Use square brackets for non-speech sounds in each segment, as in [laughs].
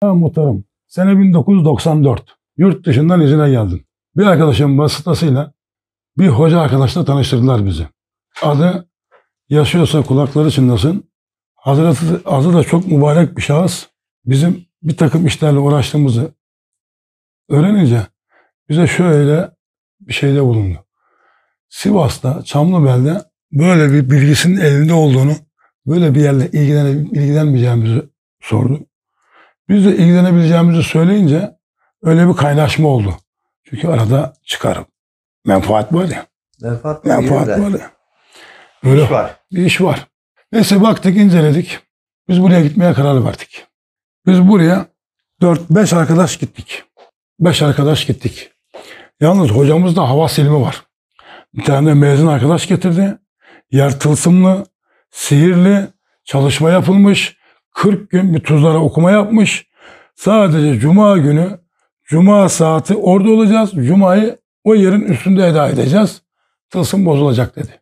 Ha muhtarım. Sene 1994. Yurt dışından izine geldim. Bir arkadaşım vasıtasıyla bir hoca arkadaşla tanıştırdılar bizi. Adı yaşıyorsa kulakları çınlasın. Hazreti adı da çok mübarek bir şahıs. Bizim bir takım işlerle uğraştığımızı öğrenince bize şöyle bir şeyde bulundu. Sivas'ta, Çamlıbel'de böyle bir bilgisinin elinde olduğunu, böyle bir yerle ilgilene, ilgilenmeyeceğimizi sordu. Biz de ilgilenebileceğimizi söyleyince öyle bir kaynaşma oldu. Çünkü arada çıkarım. Menfaat var ya. Menfaat Menfaat var ya. Öyle İş var. bir iş var. Neyse baktık inceledik. Biz buraya gitmeye karar verdik. Biz buraya 4-5 arkadaş gittik. 5 arkadaş gittik. Yalnız hocamızda hava silimi var. Bir tane mezun arkadaş getirdi. Yer tılsımlı, sihirli, çalışma yapılmış. 40 gün bir tuzlara okuma yapmış. Sadece cuma günü, cuma saati orada olacağız. Cumayı o yerin üstünde eda edeceğiz. Tılsım bozulacak dedi.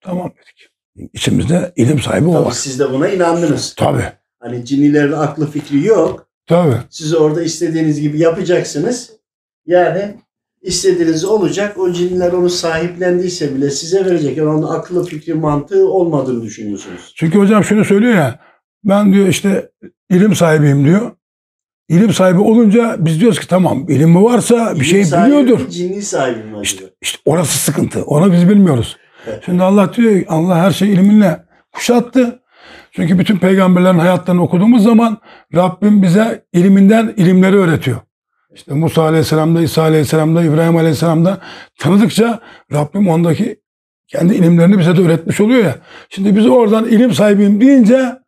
Tamam dedik. İçimizde ilim sahibi o Tabii var. siz de buna inandınız. Tabii. Hani cinnilerin aklı fikri yok. Tabii. Siz orada istediğiniz gibi yapacaksınız. Yani istediğiniz olacak. O cinniler onu sahiplendiyse bile size verecek. Yani onun aklı fikri mantığı olmadığını düşünüyorsunuz. Çünkü hocam şunu söylüyor ya. Ben diyor işte ilim sahibiyim diyor. İlim sahibi olunca biz diyoruz ki tamam ilimi varsa bir İlim şey sahibi biliyordur. Cinni sahibi mi acaba? İşte, işte orası sıkıntı. Onu biz bilmiyoruz. Şimdi Allah diyor ki, Allah her şeyi ilminle kuşattı. Çünkü bütün peygamberlerin hayatlarını okuduğumuz zaman Rabbim bize ilminden ilimleri öğretiyor. İşte Musa Aleyhisselam'da, İsa Aleyhisselam'da, İbrahim Aleyhisselam'da tanıdıkça Rabbim ondaki kendi ilimlerini bize de öğretmiş oluyor ya. Şimdi biz oradan ilim sahibiyim deyince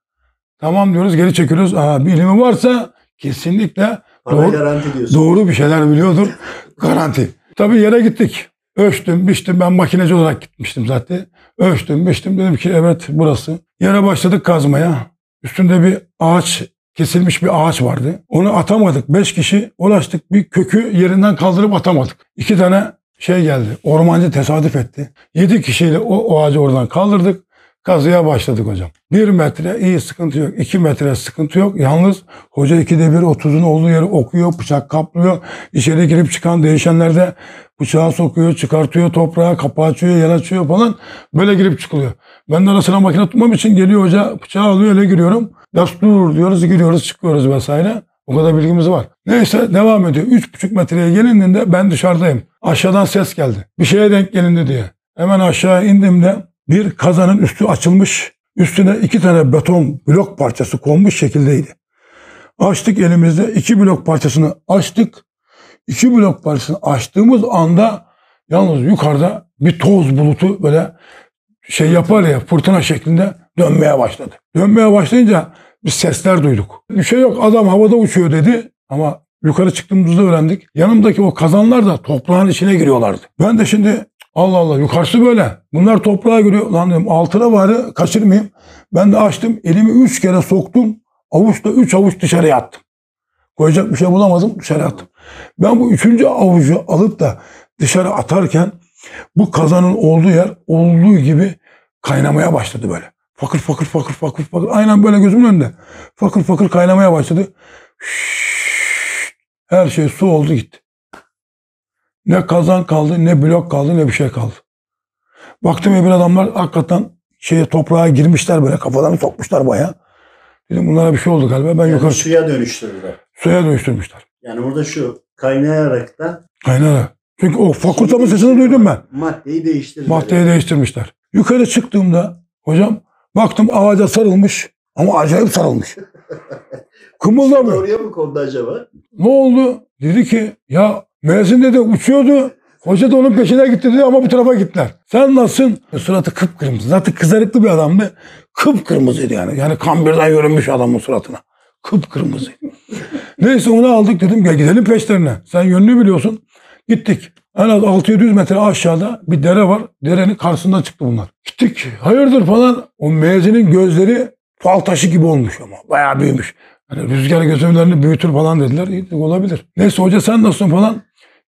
tamam diyoruz geri çekiliyoruz. Aa, bir ilimi varsa kesinlikle Bana Doğru. Doğru bir şeyler biliyordur. [laughs] Garanti. Tabii yere gittik. Ölçtüm, biçtim. Ben makineci olarak gitmiştim zaten. Ölçtüm, biçtim. Dedim ki evet burası. Yere başladık kazmaya. Üstünde bir ağaç, kesilmiş bir ağaç vardı. Onu atamadık. Beş kişi ulaştık. Bir kökü yerinden kaldırıp atamadık. İki tane şey geldi. Ormancı tesadüf etti. Yedi kişiyle o, o ağacı oradan kaldırdık. Kazıya başladık hocam. Bir metre iyi sıkıntı yok. iki metre sıkıntı yok. Yalnız hoca ikide bir otuzun olduğu yeri okuyor, bıçak kaplıyor. İçeri girip çıkan değişenlerde bıçağı sokuyor, çıkartıyor toprağa, kapağı açıyor, yer açıyor falan. Böyle girip çıkılıyor. Ben de arasına makine tutmam için geliyor hoca bıçağı alıyor öyle giriyorum. Destur diyoruz, giriyoruz, çıkıyoruz vesaire. O kadar bilgimiz var. Neyse devam ediyor. Üç buçuk metreye gelindiğinde ben dışarıdayım. Aşağıdan ses geldi. Bir şeye denk gelindi diye. Hemen aşağı indiğimde bir kazanın üstü açılmış. Üstüne iki tane beton blok parçası konmuş şekildeydi. Açtık elimizde iki blok parçasını açtık. İki blok parçasını açtığımız anda yalnız yukarıda bir toz bulutu böyle şey yapar ya fırtına şeklinde dönmeye başladı. Dönmeye başlayınca biz sesler duyduk. Bir şey yok adam havada uçuyor dedi ama yukarı çıktığımızda öğrendik. Yanımdaki o kazanlar da toprağın içine giriyorlardı. Ben de şimdi Allah Allah yukarısı böyle. Bunlar toprağa giriyor. Lan dedim altına bari kaçırmayayım. Ben de açtım elimi üç kere soktum. Avuçla üç avuç dışarıya attım. Koyacak bir şey bulamadım dışarı attım. Ben bu üçüncü avucu alıp da dışarı atarken bu kazanın olduğu yer olduğu gibi kaynamaya başladı böyle. Fakır fakır fakır fakır fakır. Aynen böyle gözümün önünde. Fakır fakır kaynamaya başladı. Şşş. Her şey su oldu gitti. Ne kazan kaldı, ne blok kaldı, ne bir şey kaldı. Baktım öbür adamlar hakikaten şeye toprağa girmişler böyle kafalarını sokmuşlar bayağı. Dedim bunlara bir şey oldu galiba. Ben Yani yukarı suya dönüştürdüler. Suya dönüştürmüşler. Yani burada şu kaynayaraktan Kaynara. Çünkü o fakultamın sesini duydum ben. maddeyi değiştirdiler. Maddeyi değiştirmişler. Yukarı çıktığımda hocam baktım ağaca sarılmış ama acayip sarılmış. [laughs] Kımıldamıyor. Oraya mı kondu acaba? Ne oldu? Dedi ki ya Mersin dedi uçuyordu. Hoca da onun peşine gitti dedi ama bu tarafa gittiler. Sen nasılsın? Suratı kıpkırmızı. Zaten kızarıklı bir adamdı. Kıpkırmızıydı yani. Yani kan birden görünmüş adamın suratına. Kıpkırmızıydı. [laughs] Neyse onu aldık dedim gel gidelim peşlerine. Sen yönünü biliyorsun. Gittik. En az 600 metre aşağıda bir dere var. Derenin karşısında çıktı bunlar. Gittik. Hayırdır falan. O mezinin gözleri fal taşı gibi olmuş ama. Bayağı büyümüş. Hani rüzgar gözümlerini büyütür falan dediler. İyi olabilir. Neyse hoca sen nasılsın falan.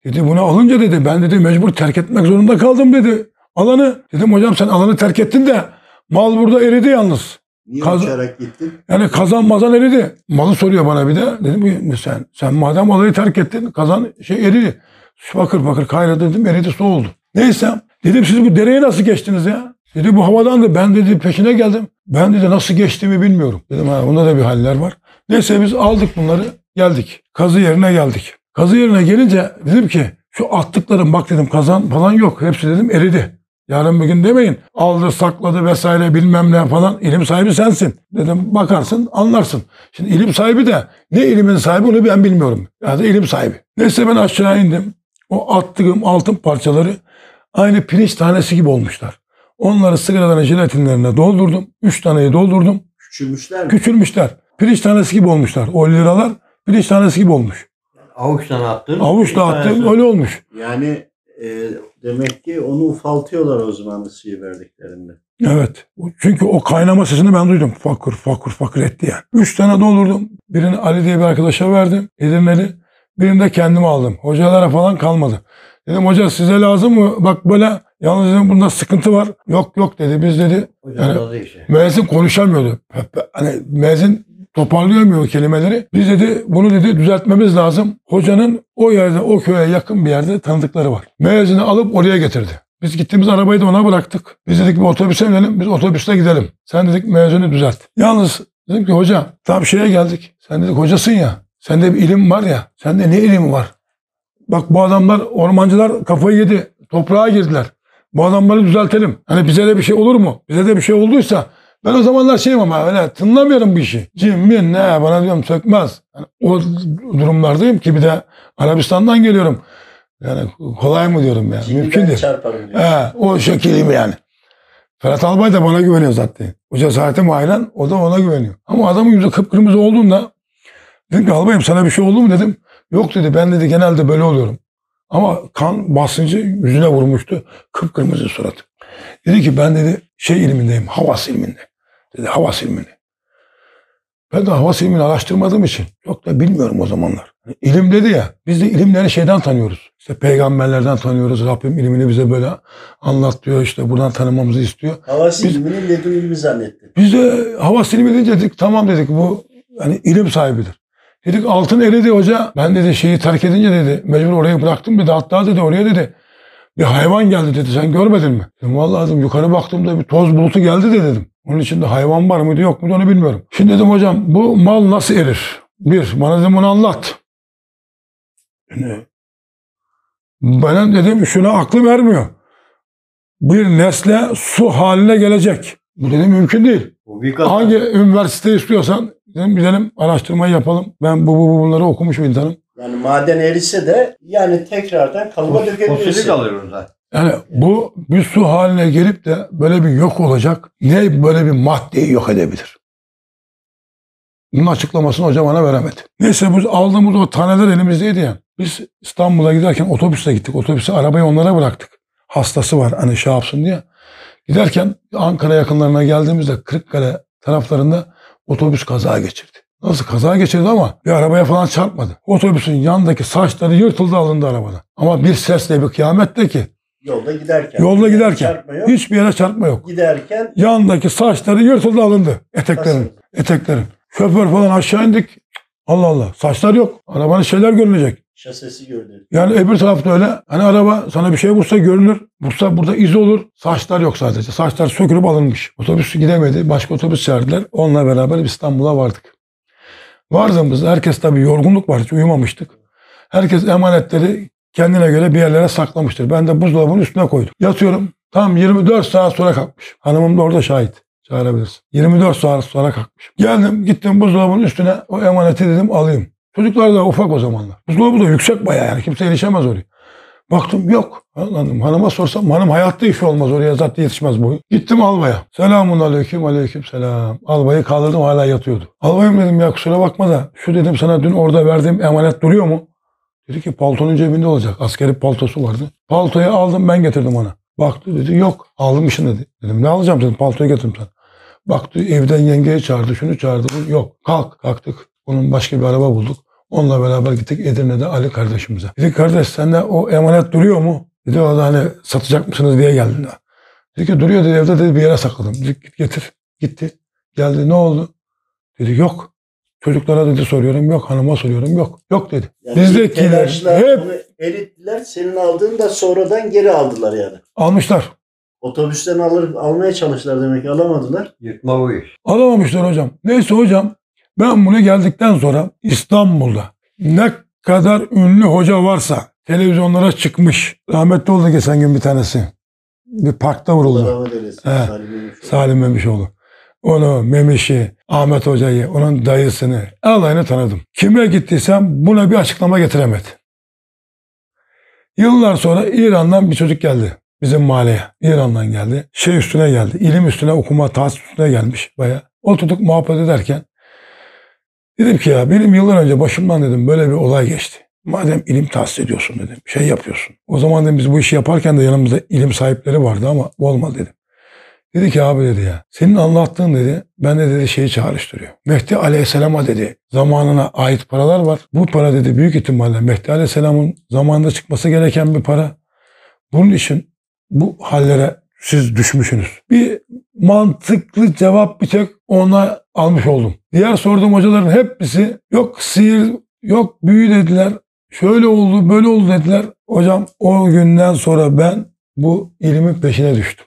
Dedi bunu alınca dedi ben dedi mecbur terk etmek zorunda kaldım dedi. Alanı. Dedim hocam sen alanı terk ettin de mal burada eridi yalnız. Niye Kaz- uçarak gittin? Yani kazan mazan eridi. Malı soruyor bana bir de. Dedim ki sen sen madem olayı terk ettin kazan şey eridi. Fakır fakır kaynadı dedim eridi su oldu. Neyse dedim siz bu dereye nasıl geçtiniz ya? Dedi bu havadandı ben dedi peşine geldim. Ben dedi nasıl geçtiğimi bilmiyorum. Dedim ha bunda da bir haller var. Neyse biz aldık bunları geldik. Kazı yerine geldik. Kazı yerine gelince dedim ki şu attıklarım bak dedim kazan falan yok. Hepsi dedim eridi. Yarın bir gün demeyin aldı sakladı vesaire bilmem ne falan ilim sahibi sensin. Dedim bakarsın anlarsın. Şimdi ilim sahibi de ne ilimin sahibi onu ben bilmiyorum. Yani ilim sahibi. Neyse ben aşağı indim. O attığım altın parçaları aynı pirinç tanesi gibi olmuşlar. Onları sigaraların jelatinlerine doldurdum. Üç taneyi doldurdum. Küçülmüşler mi? Küçülmüşler. Pirinç tanesi gibi olmuşlar. O liralar pirinç tanesi gibi olmuş. Avuçtan attın. Avuçla tanesi- öyle olmuş. Yani e, demek ki onu ufaltıyorlar o zaman ısıyı verdiklerinde. Evet. Çünkü o kaynama sesini ben duydum. Fakir fakir fakir etti yani. Üç tane doldurdum. Birini Ali diye bir arkadaşa verdim. Edirneli. Birini de kendime aldım. Hocalara falan kalmadı. Dedim hoca size lazım mı? Bak böyle yalnız dedim bunda sıkıntı var. Yok yok dedi. Biz dedi Hocam Yani- müezzin konuşamıyordu. Hani müezzin toparlayamıyor kelimeleri. Biz dedi bunu dedi düzeltmemiz lazım. Hocanın o yerde o köye yakın bir yerde tanıdıkları var. Müezzini alıp oraya getirdi. Biz gittiğimiz arabayı da ona bıraktık. Biz dedik bir otobüse binelim. Biz otobüste gidelim. Sen dedik müezzini düzelt. Yalnız dedim ki hoca tam şeye geldik. Sen dedik hocasın ya. Sende bir ilim var ya. Sende ne ilimi var? Bak bu adamlar ormancılar kafayı yedi. Toprağa girdiler. Bu adamları düzeltelim. Hani bize de bir şey olur mu? Bize de bir şey olduysa ben o zamanlar şeyim ama öyle tınlamıyorum bir işi. Cim ne bana diyorum sökmez. Yani o durumlardayım ki bir de Arabistan'dan geliyorum. Yani kolay mı diyorum ya. Şimdi Mümkün değil. çarparım diyor. He, o şekiliyim yani. Ferhat Albay da bana güveniyor zaten. O cesaretim aynen o da ona güveniyor. Ama adamın yüzü kıpkırmızı olduğunda dedim ki albayım sana bir şey oldu mu dedim. Yok dedi ben dedi genelde böyle oluyorum. Ama kan basıncı yüzüne vurmuştu. Kıpkırmızı suratı. Dedi ki ben dedi şey ilmindeyim havas ilminde. Dedi havas ilminde. Ben de havas ilmini araştırmadığım için çok da bilmiyorum o zamanlar. İlim dedi ya biz de ilimleri şeyden tanıyoruz. İşte peygamberlerden tanıyoruz. Rabbim ilmini bize böyle anlat diyor. işte buradan tanımamızı istiyor. Havas Biz- ilmini ledün ilmi zannettim. Biz de havas ilmi deyince dedik tamam dedik bu hani ilim sahibidir. Dedik altın eridi hoca. Ben dedi şeyi terk edince dedi mecbur orayı bıraktım dedi. Hatta dedi oraya dedi bir hayvan geldi dedi sen görmedin mi? Dedim vallahi dedim yukarı baktığımda bir toz bulutu geldi de dedim. Onun içinde hayvan var mıydı yok muydu onu bilmiyorum. Şimdi dedim hocam bu mal nasıl erir? Bir bana dedim bunu anlat. Yani, benim dedim şuna aklım ermiyor. Bir nesle su haline gelecek. Bu dedim mümkün değil. Hangi üniversite istiyorsan dedim gidelim araştırmayı yapalım. Ben bu, bu, bu bunları okumuş bir insanım. Yani maden erise de yani tekrardan kalıba Fosili dökebilirsin. kalır orada. Yani bu bir su haline gelip de böyle bir yok olacak. Ne böyle bir maddeyi yok edebilir? Bunun açıklamasını hoca bana veremedi. Neyse biz aldığımız o taneler elimizdeydi yani. Biz İstanbul'a giderken otobüsle gittik. Otobüse arabayı onlara bıraktık. Hastası var hani şey yapsın diye. Giderken Ankara yakınlarına geldiğimizde Kırıkkale taraflarında otobüs kaza geçirdi. Nasıl kaza geçirdi ama bir arabaya falan çarpmadı. Otobüsün yanındaki saçları yırtıldı alındı arabadan. Ama bir sesle bir kıyamette ki Yolda giderken. Yolda giderken. Çarpma yok. hiçbir yere çarpma yok. Giderken Yanındaki saçları yırtıldı alındı. Eteklerin. Eteklerin. Şoför falan aşağı indik. Allah Allah. Saçlar yok. Arabanın şeyler görünecek. şasesi gördü. Yani öbür tarafta öyle. Hani araba sana bir şey vursa görünür. Vursa burada iz olur. Saçlar yok sadece. Saçlar sökülüp alınmış. Otobüs gidemedi. Başka otobüs çağırdılar. Onunla beraber İstanbul'a vardık. Vardığımızda herkes tabii yorgunluk var. Hiç uyumamıştık. Herkes emanetleri kendine göre bir yerlere saklamıştır. Ben de buzdolabının üstüne koydum. Yatıyorum. Tam 24 saat sonra kalkmış. Hanımım da orada şahit. Çağırabilirsin. 24 saat sonra kalkmış. Geldim gittim buzdolabının üstüne o emaneti dedim alayım. Çocuklar da ufak o zamanlar. Buzdolabı da yüksek bayağı yani. Kimse erişemez oraya. Baktım yok. Anladım. Hanıma sorsam hanım hayatta işi olmaz oraya zaten yetişmez boyu. Gittim albaya. Selamun aleyküm aleyküm selam. Albayı kaldırdım hala yatıyordu. Albayım dedim ya kusura bakma da şu dedim sana dün orada verdiğim emanet duruyor mu? Dedi ki paltonun cebinde olacak. Askeri paltosu vardı. Paltoyu aldım ben getirdim ona. Baktı dedi yok almışsın dedi. Dedim ne alacağım dedim paltoyu getirdim sana. Baktı evden yengeye çağırdı şunu çağırdı. Yok kalk kalktık. Onun başka bir araba bulduk. Onunla beraber gittik Edirne'de Ali kardeşimize. Dedi kardeş sende o emanet duruyor mu? Dedi o da hani satacak mısınız diye geldim. Dedi ki duruyor dedi evde dedi bir yere sakladım. Dedi git getir. Gitti. Geldi ne oldu? Dedi yok. Çocuklara dedi soruyorum yok. Hanıma soruyorum yok. Yok dedi. Yani Bizdekiler hep erittiler. Senin aldığını da sonradan geri aldılar yani. almışlar. Otobüsten alır, almaya çalıştılar demek ki alamadılar. Yırtma bu iş. Alamamışlar hocam. Neyse hocam ben bunu geldikten sonra İstanbul'da ne kadar ünlü hoca varsa televizyonlara çıkmış. Rahmetli oldu geçen gün bir tanesi. Bir parkta vuruldu. rahmet eylesin. He. Salim Ümit. Salim Memişoğlu. Onu, Memiş'i, Ahmet Hoca'yı, onun dayısını, alayını tanıdım. Kime gittiysem buna bir açıklama getiremedi. Yıllar sonra İran'dan bir çocuk geldi bizim mahalleye. İran'dan geldi. Şey üstüne geldi. ilim üstüne okuma, tahsis üstüne gelmiş baya. Oturduk muhabbet ederken dedim ki ya benim yıllar önce başımdan dedim böyle bir olay geçti. Madem ilim tahsis ediyorsun dedim. Şey yapıyorsun. O zaman dedim biz bu işi yaparken de yanımızda ilim sahipleri vardı ama olmadı dedim. Dedi ki abi dedi ya senin anlattığın dedi bende dedi şeyi çağrıştırıyor. Mehdi Aleyhisselam'a dedi zamanına ait paralar var. Bu para dedi büyük ihtimalle Mehdi Aleyhisselam'ın zamanında çıkması gereken bir para. Bunun için bu hallere siz düşmüşsünüz. Bir mantıklı cevap bir tek ona almış oldum. Diğer sorduğum hocaların hepsi yok sihir yok büyü dediler. Şöyle oldu böyle oldu dediler. Hocam o günden sonra ben bu ilimin peşine düştüm.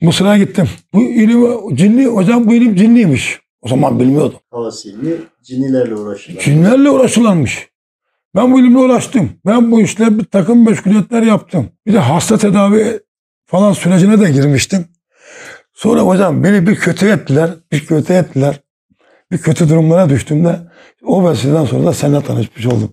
Mısır'a gittim. Bu ilim cinli hocam bu ilim cinliymiş. O zaman bilmiyordum. Hava silmi cinilerle uğraşırlar. Cinlerle uğraşılanmış. Ben bu ilimle uğraştım. Ben bu işle bir takım meşguliyetler yaptım. Bir de hasta tedavi falan sürecine de girmiştim. Sonra hocam beni bir kötü ettiler. Bir kötü ettiler. Bir kötü durumlara düştüğümde o vesileden sonra da seninle tanışmış oldum.